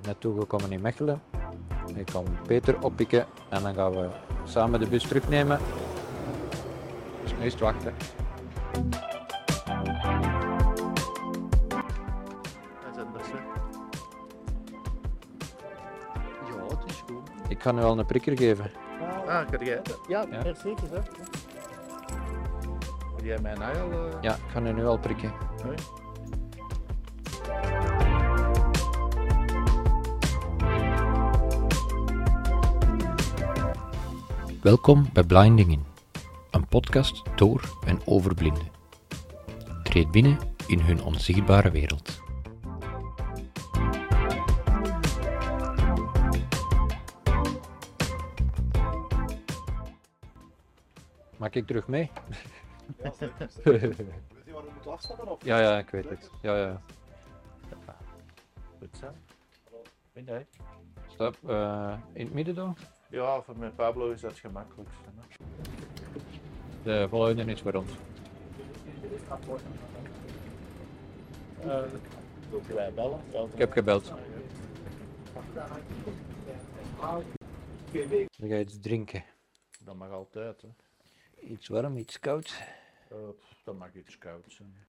hier naartoe gekomen in Mechelen. Ik kan Peter oppikken en dan gaan we samen de bus terugnemen. Dus nu is het wachten. Hij zit hè. Ja, het is goed. Ik ga nu al een prikker geven. Ah, kan jij? Ja, Ja. ja. zeker, hè. Wil jij mij nou al... eh, Ja, ik ga nu nu al prikken. hoi? Welkom bij Blinding In, een podcast door en over blinden. Treed binnen in hun onzichtbare wereld. Maak ik terug mee? Ja, zeker. Weet je waar we moeten afstappen? Of? Ja, ja, ik weet het. Ja, ja. Goed zo. Vind jij? Stop. eh, in het midden dan? Ja, voor mijn Pablo is dat het gemakkelijkste. Hè. De volgende is voor ons. Uh, wij bellen? Ik heb gebeld. Dan ga je iets drinken. Dat mag altijd, hè. Iets warm, iets koud. Eh, pff, dat mag iets koud zijn.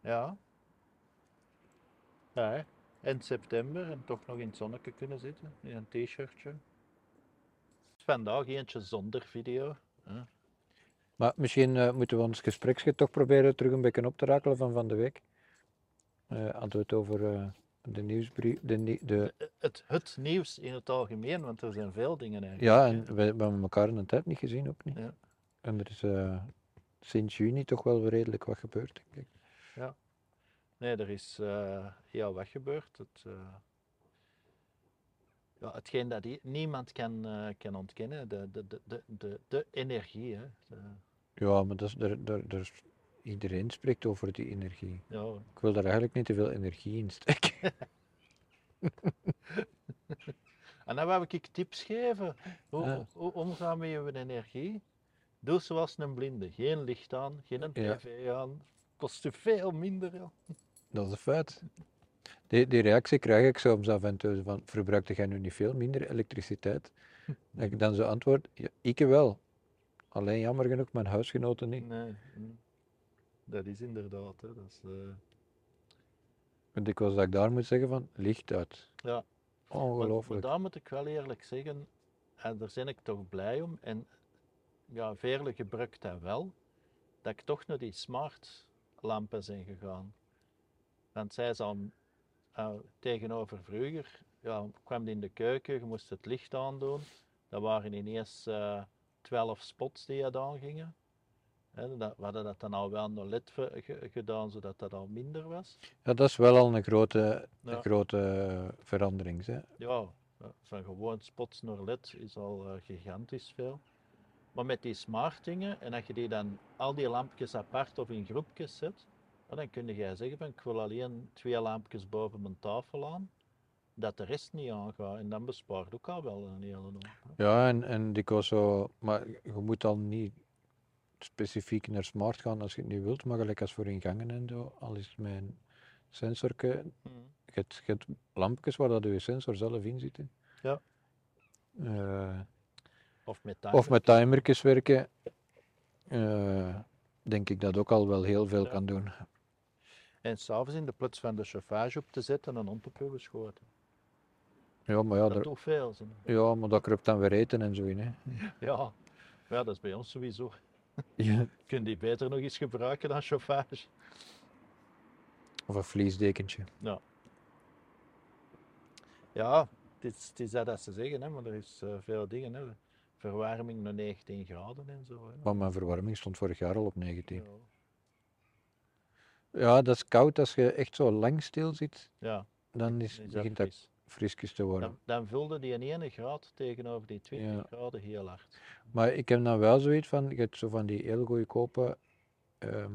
Ja. Ja, in september en toch nog in het zonnetje kunnen zitten, in een t-shirtje. Vandaag eentje zonder video. hè. Maar misschien eh, moeten we ons gespreksje toch proberen terug een beetje op te rakelen van van de week. Hadden we het over eh, de nieuwsbrief. De, de, Het, het nieuws in het algemeen, want er zijn veel dingen eigenlijk. ja, en we, we hebben elkaar in een tijd niet gezien ook niet. Ja. En er is sinds juni toch wel weer redelijk wat gebeurd, denk ik. Nee, er is eh heel wat gebeurd. Het, eh, ja, hetgeen dat niemand kan, eh, kan ontkennen, de, de, de, de, de, energie. Hè. Ja, maar dat is, daar, daar is- iedereen spreekt over die energie. ja, Ik wil daar eigenlijk niet te veel energie in steken. En dan wou ik tips geven. Hoe, Ja. hoe omgaan met je energie? Doe zoals een blinde. Geen licht aan, geen tv aan. Kost je veel minder. Ja. Dat is een feit. Die, die reactie krijg ik soms af en toe van, verbruikte jij nu niet veel minder elektriciteit? Dat ik dan zo antwoord, ja, ik wel. Alleen jammer genoeg mijn huisgenoten niet. Nee, mm. dat is inderdaad. Hè. Dat is, Want ik was dat ik daar moet zeggen van, licht uit. Ja. Maar, maar Ongelooflijk. daar moet ik wel eerlijk zeggen, en daar ben ik toch blij om. En ja, Veerle gebruikt dat wel, dat ik toch naar die smart lampen zijn gegaan. Want zij zou eh, tegenover vroeger, ja, kwam in de keuken, je moest het licht aandoen. Dat waren ineens eh 12 spots die je aangingen. Hè, dat, we hadden dat dan al wel naar LED ge- ge- gedaan, zodat dat al minder was. Ja, dat is wel al een grote, Ja. een grote verandering. Hè. Ja, van gewoon spots naar LED is al eh, gigantisch veel. Maar met die smart dingen, en als je die dan al die lampjes apart of in groepjes zet, dan kun je zeggen van ik wil alleen twee lampjes boven mijn tafel aan, dat de rest niet aangaat. En dan bespaart ook al wel een hele hoop. hè. Ja, en, en dikwijls zo, maar je moet dan niet specifiek naar smart gaan als je het niet wilt, maar gelijk als voor in gangen en zo, al is een sensorke, Mhm. je hebt, je hebt lampjes waar dat je sensor zelf in zit. hè. Ja. Eh, Of met of met timer. timertjes werken, eh, denk ik dat ook al wel heel veel Ja. kan doen. En s'avonds in de plaats van de chauffage op te zetten, een hond op je beschoten. Ja, maar ja, dat daar, doet veel. zo. ja, maar dat kruipt dan weer eten en zo in. Hè. Ja. ja, dat is bij ons sowieso. Ja. Kun je die beter nog eens gebruiken dan chauffage? Of een vliesdekentje. Ja, het is, het is dat, dat ze zeggen, hè, maar er is eh, veel dingen. Hè. Verwarming naar 19 graden en zo. Hè. Maar mijn verwarming stond vorig jaar al op 19. Ja. Ja, dat is koud als je echt zo lang stil zit. Ja, Dan is, is dat begint dat fris. frisjes te worden. Dan, dan vulde die een 1 graad tegenover die 20 Ja. graden heel hard. Maar ik heb dan wel zoiets van, je hebt zo van die heel goedkope ehm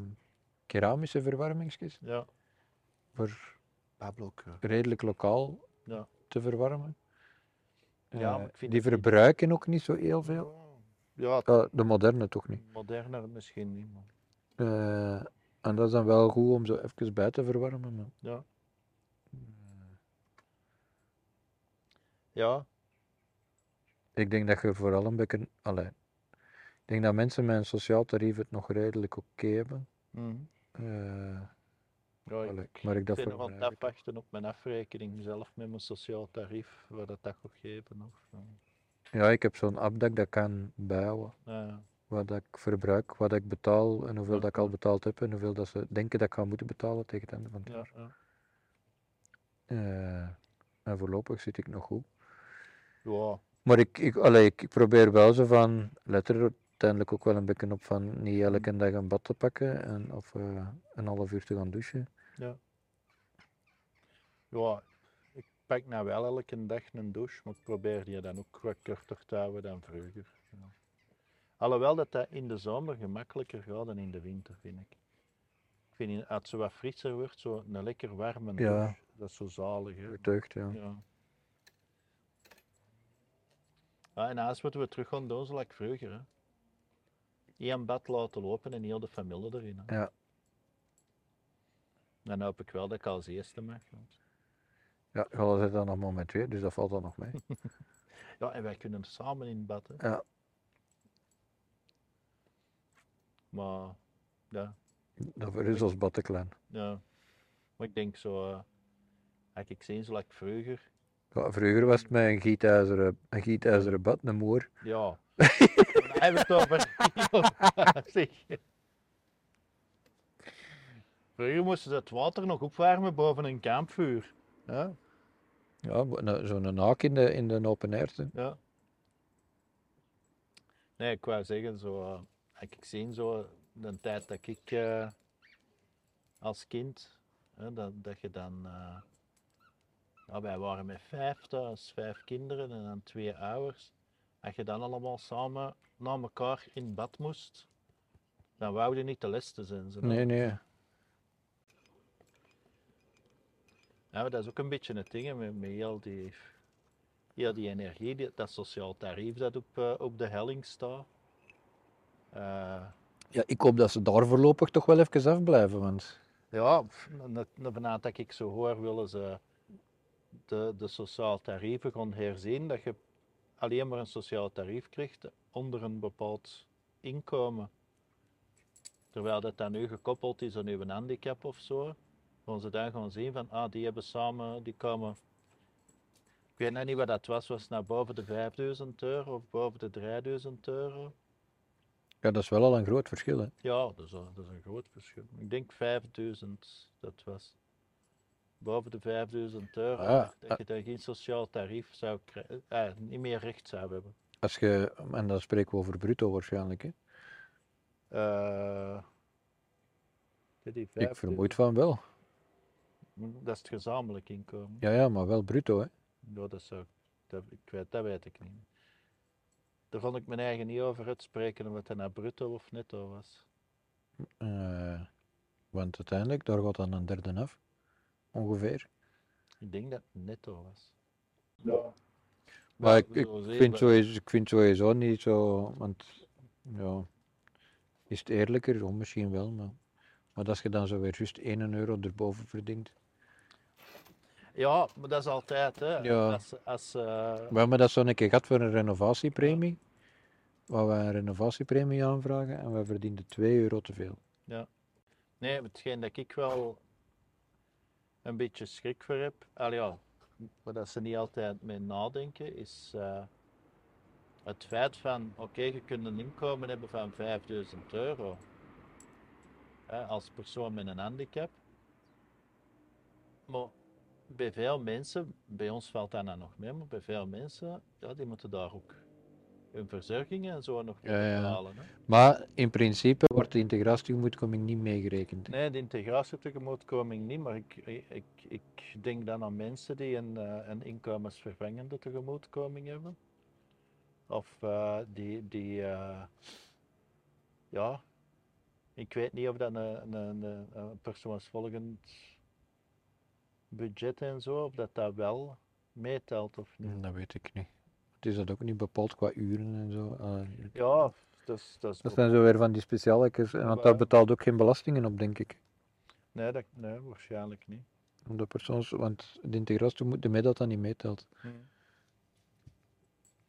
keramische verwarmingsjes Ja, voor Pablo ook. ja. redelijk lokaal Ja. te verwarmen. Ja, Eh, maar ik vind die niet- verbruiken ook niet zo heel veel. ja Ja, de moderne toch niet. moderner misschien niet. Maar... Eh, En dat is dan wel goed om zo even bij te verwarmen. Maar... Ja. Ja, Ik denk dat je vooral een beetje. Allee, ik denk dat mensen met een sociaal tarief het nog redelijk oké hebben. Eh, ja ik allee, maar ik dat ben nog aan het afwachten op mijn afrekening zelf met mijn sociaal tarief, wat dat dat gaat geven. Of, Ja, ik heb zo'n app dat ik dat kan bijhouden. ja. Wat ik verbruik, wat ik betaal en hoeveel dat ik al betaald heb en hoeveel dat ze denken dat ik ga moeten betalen tegen het einde van het Ja, jaar. ja. Eh, en voorlopig zit ik nog goed. ja, Maar ik, ik, allee, ik, probeer wel zo van, let er uiteindelijk ook wel een beetje op van niet elke dag een bad te pakken en, of eh, een half uur te gaan douchen. ja. Ja, ik pak nou wel elke dag een douche, maar ik probeer die dan ook wat korter te houden dan vroeger. Ja. Alhoewel dat dat in de zomer gemakkelijker gaat dan in de winter, vind ik. Ik vind in- als het zo wat frisser wordt, zo een lekker warme Ja. douche, dat is zo zalig. Hè? Getuigd, ja. Ja. Ja, en huis moeten we terug gaan doen zoals vroeger. Hè. Eén bad laten lopen en heel de familie erin. Hè. Ja. Dan hoop ik wel dat ik als eerste mag. want- Ja, Galle zit dan nog maar met twee, dus dat valt dan nog mee. Ja, en wij kunnen samen in bad. Hè. Ja, Maar ja, daarvoor is te klein. ja. Maar ik denk zo, eh als ik zoals vroeger, Ja, vroeger was het met een gietijzeren, een gietijzeren bad, een moer. ja. Het over. Zeg. Vroeger moesten ze het water nog opwarmen boven een kampvuur. Ja, Ja, nou, zo'n haak in de, in de open air. ja. Nee, ik wou zeggen, zo, ik zie zo de tijd dat ik eh, als kind, hè, dat, dat je dan, eh, ja, wij waren met vijf thuis, vijf kinderen en dan twee ouders. Als je dan allemaal samen naar elkaar in bad moest, dan wou je niet de les te zijn. zo. Nee, nee. Ja, maar dat is ook een beetje het ding met, met heel, die, heel die energie, dat sociaal tarief dat op, eh, op de helling staat. Ja, ik hoop dat ze daar voorlopig toch wel even afblijven, want... ja, vanuit dat ik zo hoor, willen ze de, de sociaal tarieven gaan herzien, dat je alleen maar een sociaal tarief krijgt onder een bepaald inkomen. Terwijl dat dan nu gekoppeld is aan uw handicap of zo, gaan ze dan gaan zien van, ah, die hebben samen, die komen, ik weet net niet wat dat was, was het nou boven de 5000 euro of boven de 3000 euro? Ja, dat is wel al een groot verschil, hè. Ja, dat is, een, dat is een groot verschil. Ik denk 5000 dat was. Boven de 5000 euro, Ah, dat, dat je dan geen sociaal tarief zou krijgen, eh, niet meer recht zou hebben. Als je, en dan spreken we over bruto waarschijnlijk, hè. Eh, die Ik 5000 vermoed van wel. Dat is het gezamenlijk inkomen. Ja, ja, maar wel bruto, hè. Ja, dat zou, dat, ik weet, dat weet ik niet. Daar vond ik mijn eigen niet over uitspreken of het nou bruto of netto was. Eh, want uiteindelijk, daar gaat dan een derde af. Ongeveer. Ik denk dat het netto was. Ja. Maar ik, ik, vind sowieso, ik vind sowieso niet zo, want ja, is het eerlijker? Ja, misschien wel, maar, maar als je dan zo weer juist 1 euro erboven verdient. Ja, maar dat is altijd, hè. Ja. Als, als, eh, We hebben dat zo een keer gehad voor een renovatiepremie. Waar we een renovatiepremie aanvragen en we verdienden 2 euro te veel. nee, hetgeen dat ik wel een beetje schrik voor heb, al ja, waar dat ze niet altijd mee nadenken, is eh, het feit van, oké, je kunt een inkomen hebben van 5000 euro hè, als persoon met een handicap. Maar bij veel mensen, bij ons valt dat nou nog mee, maar bij veel mensen, ja, die moeten daar ook hun verzorgingen en zo nog Ja, ja. Hè. Maar in principe wordt de integratietegemoetkoming niet meegerekend. Nee, de integratietegemoetkoming niet, maar ik, ik, ik denk dan aan mensen die een, eh, een inkomensvervangende tegemoetkoming hebben. Of eh, die, die eh, ja, ik weet niet of dat een, een, een, een persoonsvolgend budget en zo, of dat dat wel meetelt of niet. Dat weet ik niet. Het is dat ook niet bepaald qua uren en zo. Ah, Ja, dat is, dat is Dat zijn zo weer van die specialetjes, en want daar betaalt ook geen belastingen op, denk ik. Nee, dat, nee, waarschijnlijk niet. De persoons, want de integratie moet ermee dat dat niet meetelt. Hm.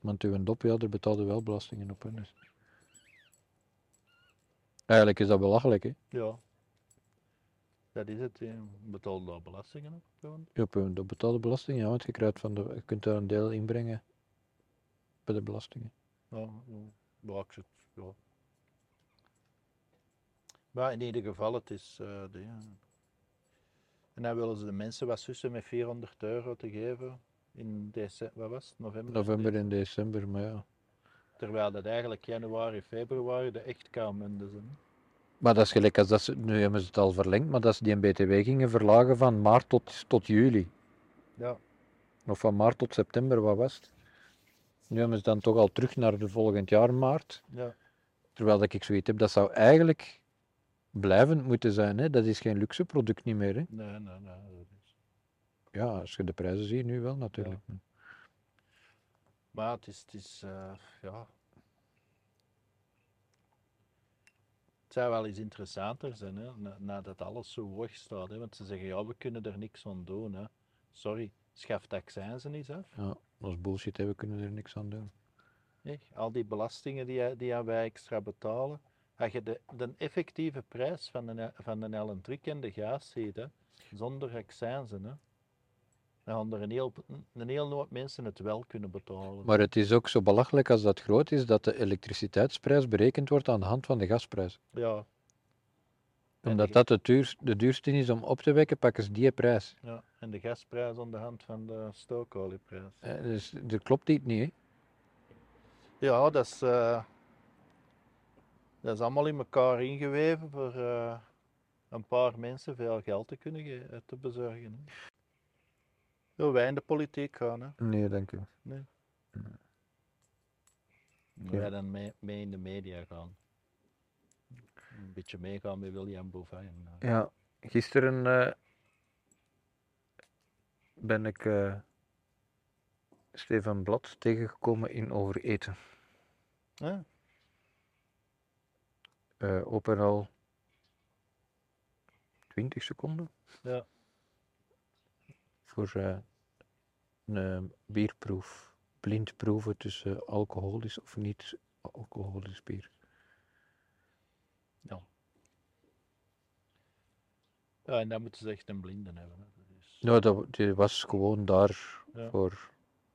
Want uw dop, ja, daar betaalde wel belastingen op. Hè, dus. Eigenlijk is dat belachelijk, hè. Ja. Dat is het. Je betaalt daar belastingen op. gewoon. Ja, dop betaalde belastingen, ja, want je, krijgt van de, je kunt daar een deel inbrengen bij de belastingen. Ja, ja, ik zit, ja. Maar in ieder geval, het is. eh, de, ja. En dan willen ze de mensen wat sussen met 400 euro te geven in december, wat was het? November? November en december, maar ja. Terwijl dat eigenlijk januari, februari de echt koude zijn. Maar dat is gelijk als dat ze, nu hebben ze het al verlengd, maar dat ze die een BTW gingen verlagen van maart tot, tot juli. Ja. Of van maart tot september, wat was het? Nu hebben ze dan toch al terug naar de volgend jaar maart. Ja. Terwijl dat ik zoiets heb, dat zou eigenlijk blijvend moeten zijn. Hè? Dat is geen luxe product niet meer. Hè? Nee, nee, nee. Dat is... Ja, als je de prijzen ziet nu wel natuurlijk. Maar het is, het is eh, ja. Zou wel eens interessanter zijn, hè, na- nadat alles zo hoog staat. Hè, want ze zeggen, ja, we kunnen er niks aan doen. Hè. Sorry, schaf accijnzen eens af. Ja, dat is bullshit, hè? we kunnen er niks aan doen. Al die belastingen die, die wij extra betalen. Als je de, de effectieve prijs van de, van de elektriek en de gas ziet, hè, zonder accijnzen, hè, dan gaan er een heel, een heel hoop mensen het wel kunnen betalen. Maar het is ook zo belachelijk als dat groot is, dat de elektriciteitsprijs berekend wordt aan de hand van de gasprijs. ja. Omdat de- dat de, duur, de duurste is om op te wekken, pakken ze die prijs. Ja, en de gasprijs aan de hand van de stookolieپrijs. Eh, Dus er klopt niet. Hè? Ja, dat is, eh, dat is allemaal in elkaar ingeweven voor eh, een paar mensen veel geld te kunnen te bezorgen. Hè. Wil wij in de politiek gaan, hè? Nee, dank u. Wil wij dan mee, mee in de media gaan. Een beetje meegaan met William Bouvin. eh. Ja, gisteren eh, ben ik eh, Stefan Blad tegengekomen in Over Eten. Ja, Eh open al 20 seconden. Ja. Voor eh, een eh, bierproef. Blind proeven tussen alcoholisch of niet alcoholisch bier. ja, en dan moeten ze echt een blinde hebben. Hè. Dat is, Nou, dat, die was gewoon daar Ja. voor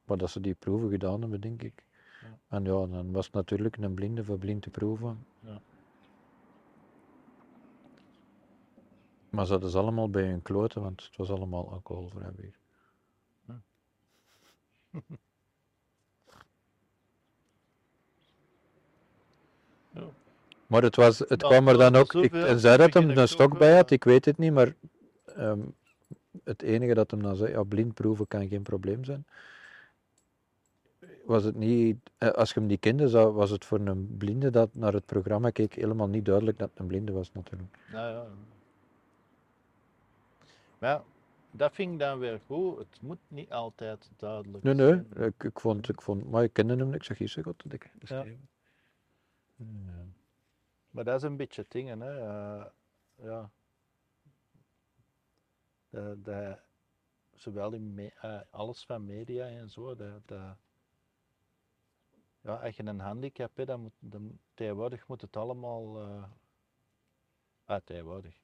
wat dat ze die proeven gedaan hebben, denk ik. Ja. En ja, dan was het natuurlijk een blinde voor blind te proeven. Ja. Maar ze hadden ze allemaal bij hun kloten, want het was allemaal alcoholvrij bier. Ja. Maar het, was, het kwam er dan ook, ik, en zei dat hem een stok bij had, ik weet het niet, maar ehm, het enige dat hem dan zei, ja, blind proeven kan geen probleem zijn. Was het niet, eh, als je hem niet kende, zou, was het voor een blinde dat naar het programma keek helemaal niet duidelijk dat het een blinde was natuurlijk. Nou ja. Maar ja, dat vind ik dan weer goed. Het moet niet altijd duidelijk Nee, nee, zijn. ik, ik, vond, ik vond, maar ik kende hem niet, ik zeg, hier zeg wat, dat ik, dat is Ja. Steven. Ja. Maar dat is een beetje dingen, hè. eh, ja. De, de, zowel in me- eh, alles van media en zo, dat, dat, ja, als je een handicap hebt, dan moet, dan, tegenwoordig moet het allemaal, eh ah, tegenwoordig,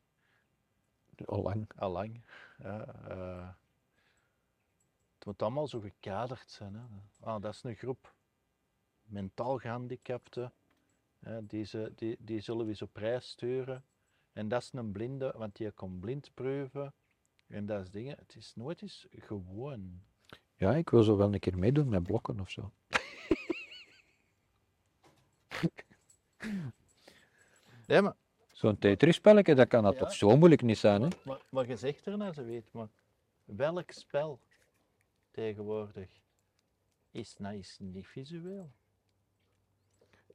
Al lang. allang, ja, eh, het moet allemaal zo gekaderd zijn. Hè. Ah, dat is een groep mentaal gehandicapten, hè, die, ze, die, die zullen we eens op reis sturen. En dat is een blinde, want die komt blind proeven. En dat is dingen, het is nooit eens gewoon. Ja, ik wil zo wel een keer meedoen met blokken of zo. Nee, maar, Zo'n Tetris-spelletje, dat kan dat Ja. toch zo moeilijk niet zijn, hè? maar, je zegt er nou, ze weet, maar welk spel tegenwoordig is nou eens niet visueel?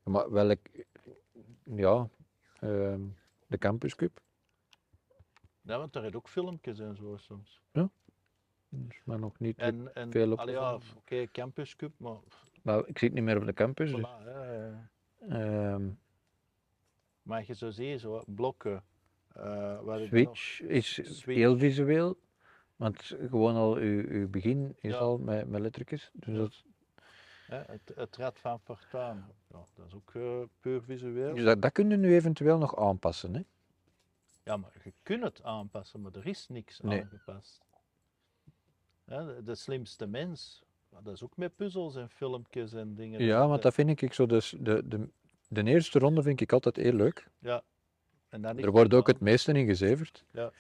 Maar welk, ja, ehm, de Campus Cup. Ja, want daar heb ook filmpjes en zo soms. is maar nog niet. En, en veel allee, ja, oké, Campus Cup, maar Maar ik zit niet meer op de campus, dus. Ehm, Maar je zo zie je zo blokken. eh nog- Switch is Switch. heel visueel, want gewoon al uw, uw begin is Ja. al met, met lettertjes. Dus dat, het, het Rad van Fortuin. Ja, dat is ook eh, puur visueel. dus dat, dat kun je nu eventueel nog aanpassen. Hè? Ja, maar je kunt het aanpassen, maar er is niks Nee. aangepast. De, de slimste mens, dat is ook met puzzels en filmpjes en dingen. Ja, want dat vind ik zo. Dus de, de, de eerste ronde vind ik altijd heel leuk. en dan Er wordt ook het meeste in gezeverd. Ja.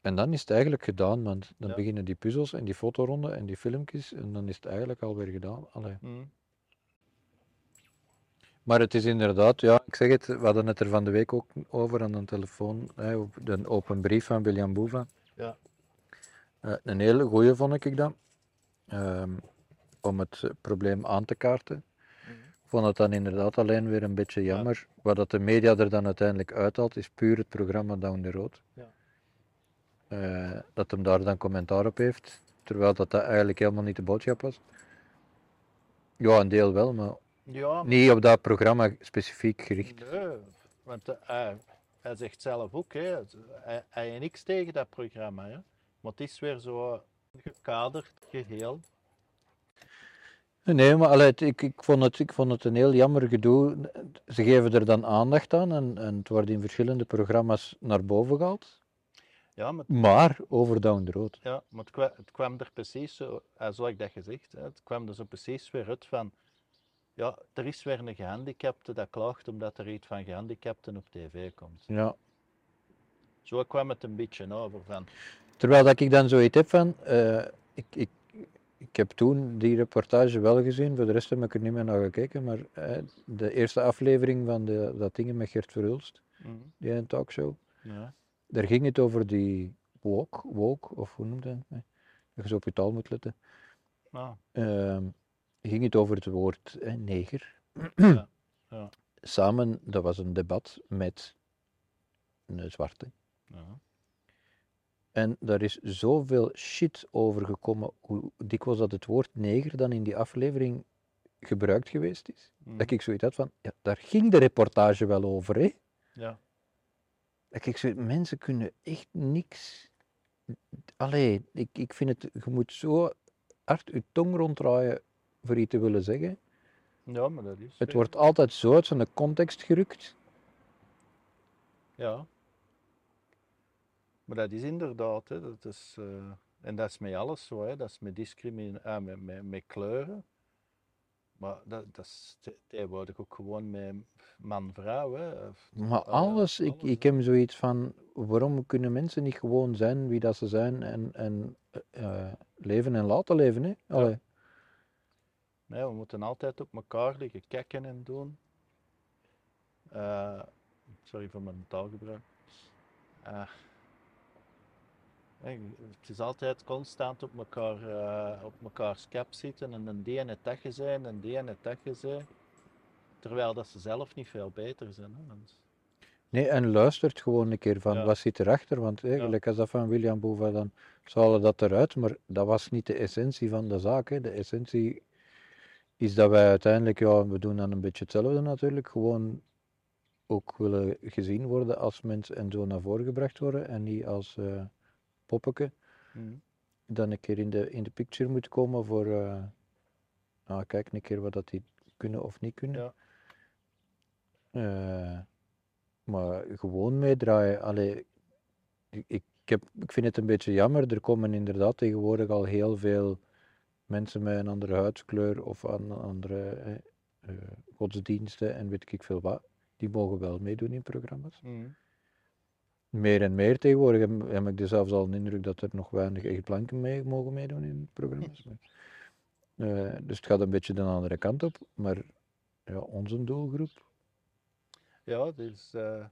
En dan is het eigenlijk gedaan, want dan Ja. beginnen die puzzels en die fotoronden en die filmpjes en dan is het eigenlijk alweer gedaan. Mhm. Maar het is inderdaad, ja, ik zeg het, we hadden het er van de week ook over aan de telefoon, hè, op de open brief van William Boeva. Ja. Eh, een hele goeie vond ik dat, ehm, om het probleem aan te kaarten. Ik vond het dan inderdaad alleen weer een beetje jammer. Wat dat de media er dan uiteindelijk uithaalt, is puur het programma Down the Road. Ja. Eh, dat hem daar dan commentaar op heeft, terwijl dat, dat eigenlijk helemaal niet de boodschap was. Ja, een deel wel, maar Ja, niet op dat programma specifiek gericht. Nee, want eh, hij, hij zegt zelf ook, hè, hij, hij heeft niks tegen dat programma. Hè. Maar het is weer zo gekaderd geheel. Nee, maar allee, ik, ik, vond het, ik vond het een heel jammer gedoe. Ze geven er dan aandacht aan en, en het wordt in verschillende programma's naar boven gehaald. Ja, maar, Maar over Down the Road. ja, maar het, kwam, het kwam er precies zo, eh, zoals ik dat gezegd hè, het kwam er zo precies weer uit van, ja, er is weer een gehandicapte dat klaagt omdat er iets van gehandicapten op tv komt. Ja. Zo kwam het een beetje over van, Terwijl dat ik dan zoiets heb van, eh, ik, ik, ik heb toen die reportage wel gezien, voor de rest heb ik er niet meer naar gekeken, maar eh, de eerste aflevering van de, dat ding met Gert Verhulst, mhm, die een talkshow, ja, daar ging het over die woke, woke of hoe noemt dat? Eh, Dat je zo op je taal moet letten. ah, Ehm, ging het over het woord eh, neger. Ja, ja. Samen, dat was een debat met een zwarte. ja, En daar is zoveel shit over gekomen, hoe dikwijls dat het woord neger dan in die aflevering gebruikt geweest is. mhm, Dat ik zoiets had van, ja, daar ging de reportage wel over, hè. ja, Dat ik zo, mensen kunnen echt niks... Allee, ik, ik vind het, je moet zo hard je tong ronddraaien voor iets te willen zeggen. ja, maar dat is... Het wordt altijd zo uit zijn context gerukt. Ja. Maar dat is inderdaad, hè, dat is, eh, en dat is met alles zo, hè, dat is met discriminatie, met, met, met kleuren. Maar dat, dat is te- tegenwoordig ook gewoon met man-vrouw. Maar ah ja, alles, ik, ik heb zoiets van, waarom kunnen mensen niet gewoon zijn wie dat ze zijn en, en eh, eh, leven en laten leven, hè? Allee. Nee, we moeten altijd op elkaar liggen kijken en doen. Eh, sorry voor mijn taalgebruik. Eh, hè, het is altijd constant op elkaar, eh, op mekaars kap zitten en een die en het gezien en die en het gezien. Terwijl dat ze zelf niet veel beter zijn. Hè, want- Nee, en luistert gewoon een keer van, Ja. wat zit erachter? Want eigenlijk, als dat van William Boeva, dan halen dat eruit, maar dat was niet de essentie van de zaak. Hè. De essentie is dat wij uiteindelijk, ja, we doen dan een beetje hetzelfde natuurlijk, gewoon ook willen gezien worden als mens en zo naar voren gebracht worden en niet als eh poppeke. Mhm. dan een keer in de, in de picture moet komen voor, eh ah, kijk een keer wat dat die kunnen of niet kunnen. Ja. Eh, maar gewoon meedraaien. Allee, ik, heb, ik vind het een beetje jammer. Er komen inderdaad tegenwoordig al heel veel mensen met een andere huidskleur of aan andere eh, eh, godsdiensten en weet ik veel wat. Die mogen wel meedoen in programma's. Mhm. Meer en meer tegenwoordig heb, heb ik dus zelfs al een indruk dat er nog weinig echt blanken mee mogen meedoen in programma's. Maar, eh, dus het gaat een beetje de andere kant op. Maar ja, onze doelgroep, Ja, dus eh,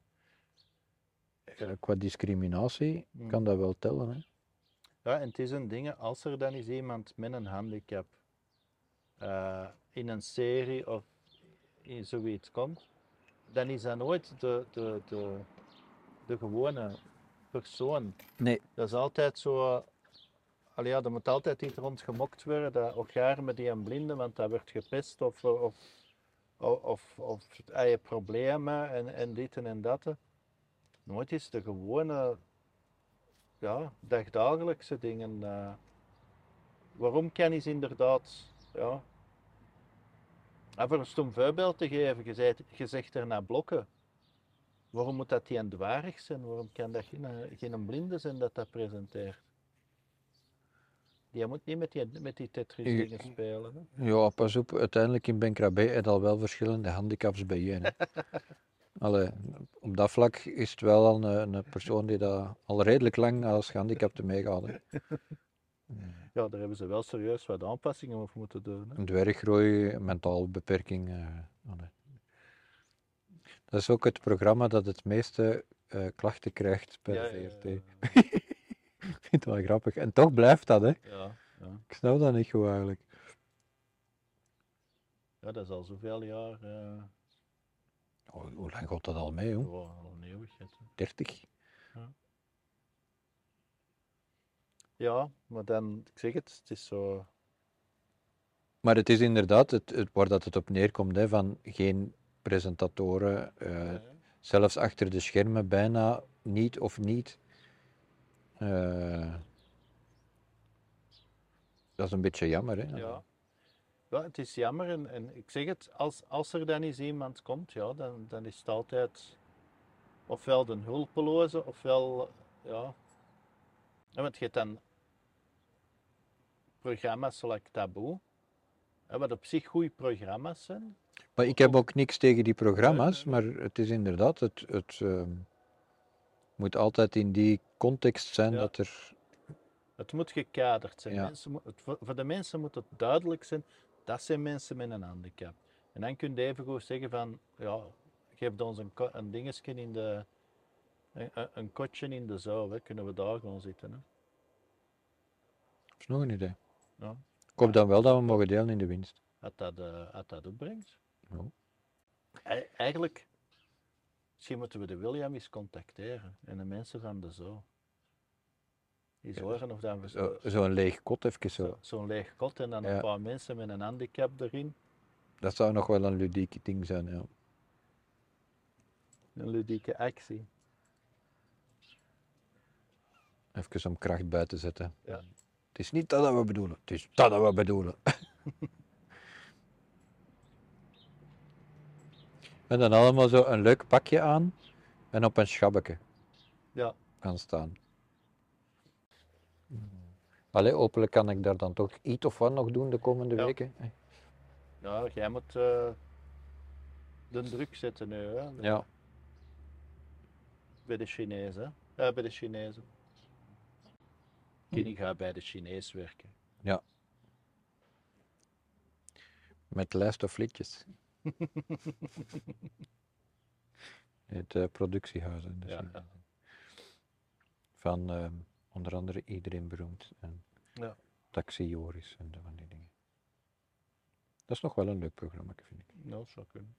qua discriminatie, Mm. kan dat wel tellen. Hè? Ja, en het is een ding, als er dan is iemand met een handicap eh, in een serie of in zoiets komt, dan is dat nooit de, de, de, de gewone persoon. Nee. Dat is altijd zo. Allee, ja, er moet altijd iets rond gemokt worden. Dat ook met die een blinde, want dat wordt gepest. Of, of, Of, of je problemen en, en dit en, en dat. Nooit is de gewone, ja, dagdagelijkse dingen. eh. waarom kan is inderdaad, ja. En voor een stom voorbeeld te geven, je, zegt er naar blokken. Waarom moet dat die een dwarig zijn? Waarom kan dat geen, eh, geen blinde zijn dat dat presenteert? Die moet niet met die, met die Tetris dingen spelen. Hè? Ja, pas op, uiteindelijk in Benkrabé heb je al wel verschillende handicaps bij je. Allee, op dat vlak is het wel al een, een persoon die dat al redelijk lang als gehandicapte meegaat. hè. Ja, daar hebben ze wel serieus wat aanpassingen op moeten doen. Hè? Een dwerggroei, mentaal beperking. eh. Dat is ook het programma dat het meeste eh, klachten krijgt bij Ja, de ja, VRT. ja, Ik vind het wel grappig. En toch blijft dat, hè. Ja, ja. Ik snap dat niet goed eigenlijk. ja, dat is al zoveel jaar. eh Oh, hoe lang gaat dat al mee, joh? gewoon al een eeuwigheid. hè. 30? Ja, maar dan, ik zeg het, het is zo. Maar het is inderdaad het, het, waar dat het op neerkomt, hè, van geen presentatoren, eh, zelfs achter de schermen bijna niet of niet. Eh, dat is een beetje jammer, hè? Ja. ja, het is jammer. En, ik zeg het, als, als er dan eens iemand komt, ja, dan, dan is het altijd ofwel de hulpeloze, ofwel, ja. want je hebt dan programma's zoals Taboe, wat op zich goede programma's zijn. Maar ik heb ook niks tegen die programma's, maar het is inderdaad, het, het ehm, moet altijd in die context zijn Ja. dat er. Het moet gekaderd zijn. Ja. Mensen, het, voor, de mensen moet het duidelijk zijn, dat zijn mensen met een handicap. En dan kun je even goed zeggen van, ja, geef ons een, een dingetje in de, een, een- kotje in de zaal, hè. kunnen we daar gewoon zitten. Hè. Dat is nog een idee. Ja. Ik hoop dan wel dat we mogen delen in de winst. Als dat, als dat opbrengt. Ei- Eigenlijk, misschien moeten we de William eens contacteren en de mensen van de zaal. Die zorgen of dat we Zo- zo- Zo'n leeg kot even zo. zo- zo'n leeg kot en dan Ja. een paar mensen met een handicap erin. Dat zou nog wel een ludieke ding zijn, ja. Een ludieke actie. Even om kracht bij te zetten. Ja. Het is niet dat dat we bedoelen, het is dat dat we bedoelen. en dan allemaal zo een leuk pakje aan en op een schabbeke Ja. gaan staan. Allee, hopelijk kan ik daar dan toch iets of wat nog doen de komende Ja. weken. Ja, jij moet eh, de druk zetten nu, hè? Ja, Bij de Chinezen. Ja, bij de Chinezen. Kenny gaat bij de Chinees werken. met lijst of liedjes. Het eh, productiehuis. dus, Ja, eh, ja. Van ehm, onder andere iedereen beroemd. En Ja. Taxi Joris en zo van die dingen. Dat is nog wel een leuk programma, vind ik. Nou, dat zou kunnen.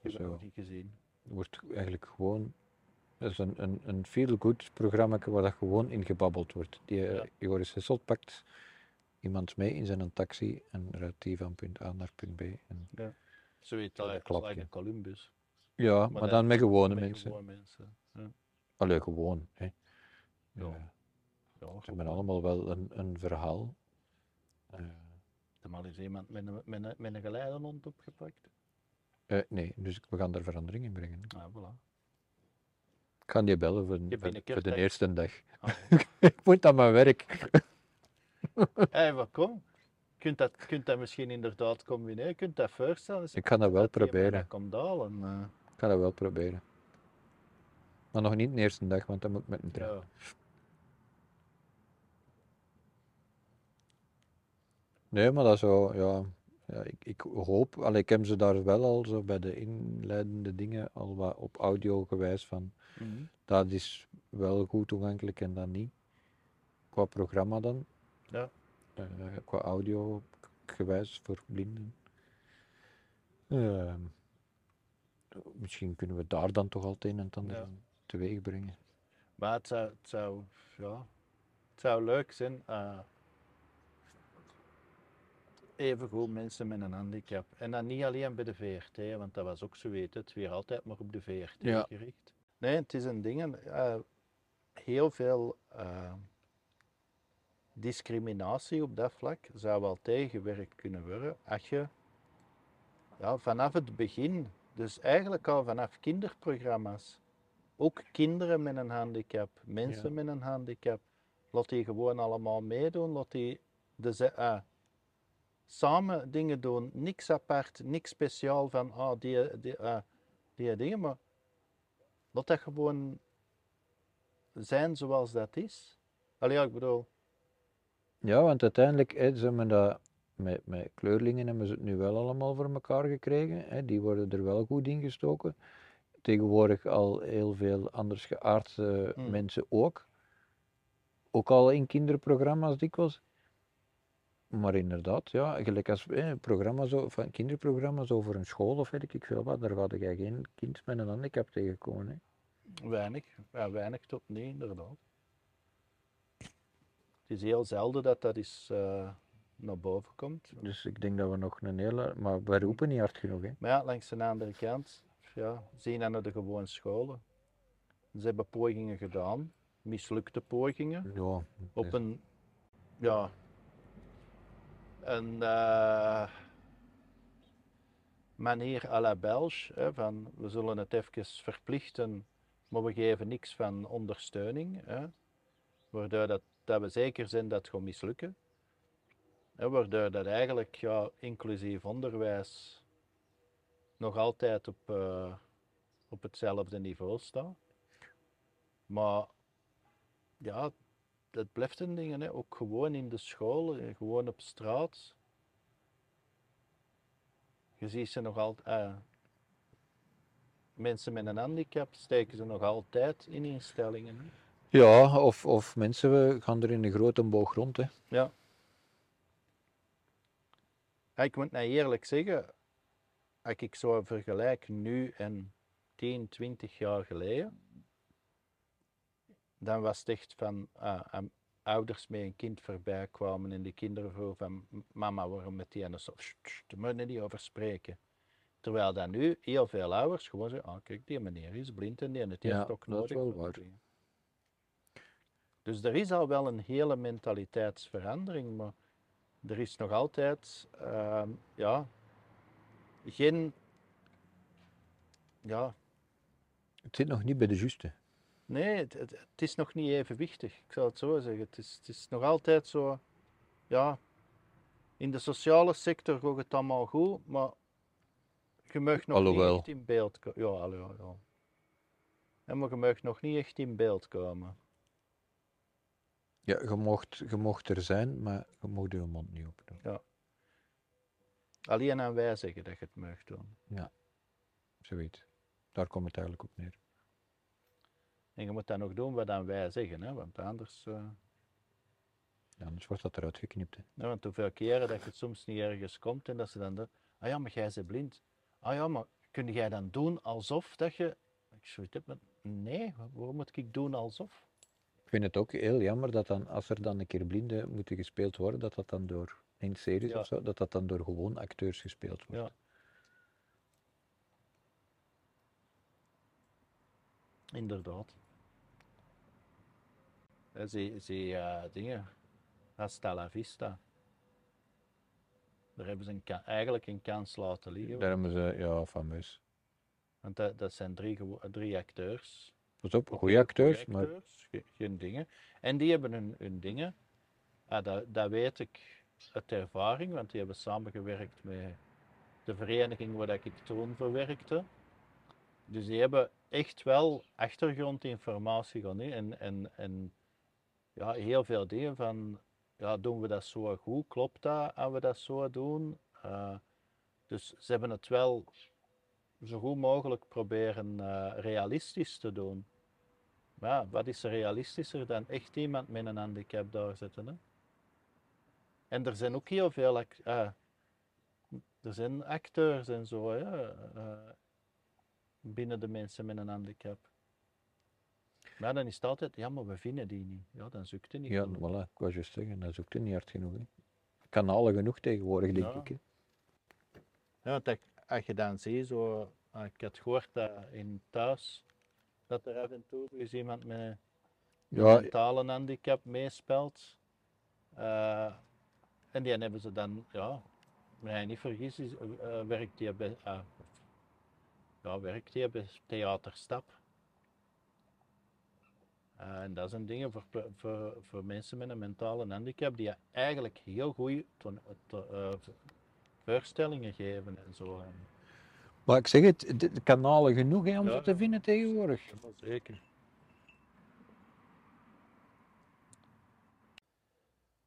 Ik heb nog niet gezien. Het wordt eigenlijk gewoon. Dat is een, een, een feel-good programma waar dat gewoon in gebabbeld wordt. Die eh, Ja. Joris Hesselt pakt iemand mee in zijn taxi en rijdt die van punt A naar punt B. En, Zoiets Ja, dat als like ja. een Columbus. ja, maar, dan met gewone Met mensen. gewone mensen. Ja. Allee, gewoon. Hè. Ja. Ja, ze hebben allemaal wel een, een verhaal. Eh, Er maar eens iemand met een, met een, met een geleidehond opgepakt. eh, nee, dus we gaan daar verandering in brengen. Ah, voilà. Ik ga die bellen voor, Je voor, voor de eerste dag. Ah. ik moet aan mijn werk. Hé, wat kom? Kunt dat, kunt dat misschien inderdaad combineren? Kunt dat voorstellen? Is- Ik ga dat wel proberen. dat komt halen. eh. Ik ga dat wel proberen. Maar nog niet de eerste dag, want dan moet ik met een trein. ja. Nee, maar dat is zo, ja. ja ik, ik hoop, allee, ik heb ze daar wel al zo bij de inleidende dingen al wat op audio gewijs van. Mhm. Dat is wel goed toegankelijk en dat niet. Qua programma dan. Ja. Eh, qua audio gewijs voor blinden. Ehm, misschien kunnen we daar dan toch al het een en ander Ja. teweeg brengen. Maar het zou, het zou, ja, het zou leuk zijn. eh, evengoed mensen met een handicap. En dan niet alleen bij de VRT, want dat was ook zo weten, het weer altijd maar op de VRT Ja. gericht. Nee, het is een ding, eh, heel veel discriminatie op dat vlak zou wel tegengewerkt kunnen worden als je ja, vanaf het begin, dus eigenlijk al vanaf kinderprogramma's, ook kinderen met een handicap, mensen Ja. met een handicap, laat die gewoon allemaal meedoen, laat die de, ah, samen dingen doen, niks apart, niks speciaal van ah, die, die, ah, die dingen, maar laat dat gewoon zijn zoals dat is. Allee, ja, ik bedoel, Ja, want uiteindelijk hè, ze hebben dat met, met kleurlingen hebben ze het nu wel allemaal voor elkaar gekregen. Hè, die worden er wel goed in gestoken. Tegenwoordig al heel veel anders geaardde Mm. mensen ook. Ook al in kinderprogramma's dikwijls. Maar inderdaad, ja, gelijk als hè, programma's, van kinderprogramma's over een school of weet ik veel wat, daar ga je geen kind met een handicap tegenkomen. Hè. Weinig, ja, weinig tot niet, inderdaad. Het is heel zelden dat dat eens eh, naar boven komt. Dus ik denk dat we nog een hele. Maar we roepen niet hard genoeg. Hè. Maar ja, langs de andere kant, ja, zien naar de gewone scholen. Ze hebben pogingen gedaan, mislukte pogingen, Ja, op een, ja, een eh, manier à la Belge, hè, van we zullen het even verplichten, maar we geven niks van ondersteuning. Hè, waardoor dat, dat we zeker zijn dat het gaat mislukken. Waardoor dat eigenlijk ja, inclusief onderwijs nog altijd op, eh, op hetzelfde niveau staat. Maar ja, het blijft een ding, ook gewoon in de school, eh, gewoon op straat. Je ziet ze nog altijd. mensen met een handicap steken ze nog altijd in instellingen. Ja, of, of mensen gaan er in een grote boog rond. Hè. Ja, ik moet nou eerlijk zeggen, als ik zo vergelijk nu en 10, 20 jaar geleden, dan was het echt van ah, am- ouders met een kind voorbij kwamen en die kinderen vroegen van "M- mama, waarom met die en zo, "Sst, sst, daar moet je niet over spreken. Terwijl dan nu heel veel ouders gewoon zeggen, ah kijk, die meneer is blind en die heeft Ja, ook dat is nodig. wel voor waar. Dingen." Dus er is al wel een hele mentaliteitsverandering, maar er is nog altijd ehm, ja, geen. Ja, Het zit nog niet bij de juiste. nee, het, het, het is nog niet evenwichtig, ik zou het zo zeggen. Het is, het is nog altijd zo. Ja, in de sociale sector gaat het allemaal goed, maar je mag nog Alhoewel. niet echt in beeld komen. Ja, ja, ja. Ja, maar je mag nog niet echt in beeld komen. Ja, je mocht, je mocht er zijn, maar je mocht je mond niet opdoen. Alleen aan wij zeggen dat je het mag doen. Zoiets. Daar komt het eigenlijk op neer. En je moet dat nog doen wat aan wij zeggen, hè? want anders. eh, Ja, anders wordt dat eruit geknipt. Hè. Ja, want hoeveel keren dat je soms niet ergens komt en dat ze dan doen, ah ja, maar jij bent blind. Ah ja, maar kun jij dan doen alsof dat je... Ik zoiets heb met, nee, waarom moet ik doen alsof? Ik vind het ook heel jammer dat dan, als er dan een keer blinden moeten gespeeld worden, dat dat dan door, in series Ja. of zo, dat dat dan door gewoon acteurs gespeeld wordt. Ja. Inderdaad. Ja, zie, zie eh, dingen, hasta la vista. Daar hebben ze een eigenlijk een kans laten liggen. Daar hebben ze, ja, fameus. Want dat, dat zijn drie, drie acteurs. Pas op, goede acteurs, goeie maar acteurs, geen dingen. En die hebben hun, hun dingen, ah, dat, dat weet ik uit ervaring, want die hebben samengewerkt met de vereniging waar ik toen voor werkte. Dus die hebben echt wel achtergrondinformatie gehad en, en, en ja, heel veel dingen van, ja, doen we dat zo goed? Klopt dat als we dat zo doen? Eh, dus ze hebben het wel zo goed mogelijk proberen eh, realistisch te doen. Maar ja, wat is er realistischer dan echt iemand met een handicap daar zetten? Hè? En er zijn ook heel veel ah, er zijn acteurs en zo hè, eh, binnen de mensen met een handicap. Maar dan is het altijd, ja, maar we vinden die niet. Ja, dan zoekt het niet. ja, voilà, ik was juist zeggen, dat zoekt het niet hard genoeg. Hè. kanalen genoeg tegenwoordig, denk Ja. ik. hè. Ja, want dat- als je dan ziet, zo, ik had gehoord dat in thuis, dat er af en toe dus iemand met een Ja, mentale handicap meespeelt. Eh, en die hebben ze dan, ja, mij niet vergis, is, eh, werkt die bij, ja, werkt die bij Theaterstap. Eh, en dat zijn dingen voor, voor, voor mensen met een mentale handicap die eigenlijk heel goede voorstellingen geven en zo. En, maar ik zeg het, de, kanalen genoeg hè, om Ja. ze te vinden tegenwoordig. ja, zeker.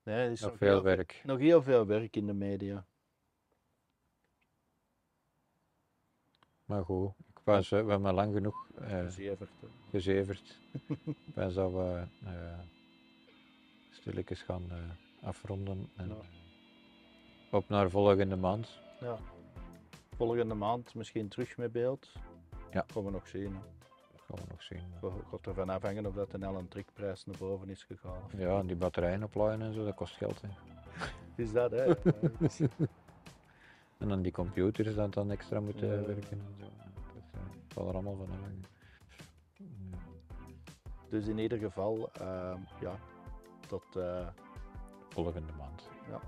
Nee, er is Nog nog veel heel, werk. nog heel veel werk in de media. Maar goed, ik was, eh, we hebben lang genoeg eh, Gezeverd, gezeverd. ik wens dat we eh stilletjes gaan eh, afronden. En, Ja. Eh, op naar volgende maand. Ja. Volgende maand misschien terug met beeld. Ja. Gaan we nog zien. Hè. Dat gaan we nog zien. Het gaat ervan afhangen of dat de Ellen Trikprijs naar boven is gegaan. Ja, en die batterijen opladen en zo, dat kost geld. Hè. Is dat, hè? En dan die computers dat dan extra moeten Ja. werken en zo. Dat is, eh, zal er allemaal van afhangen. Ja. dus in ieder geval, ehm, ja, tot, eh, Volgende maand. ja,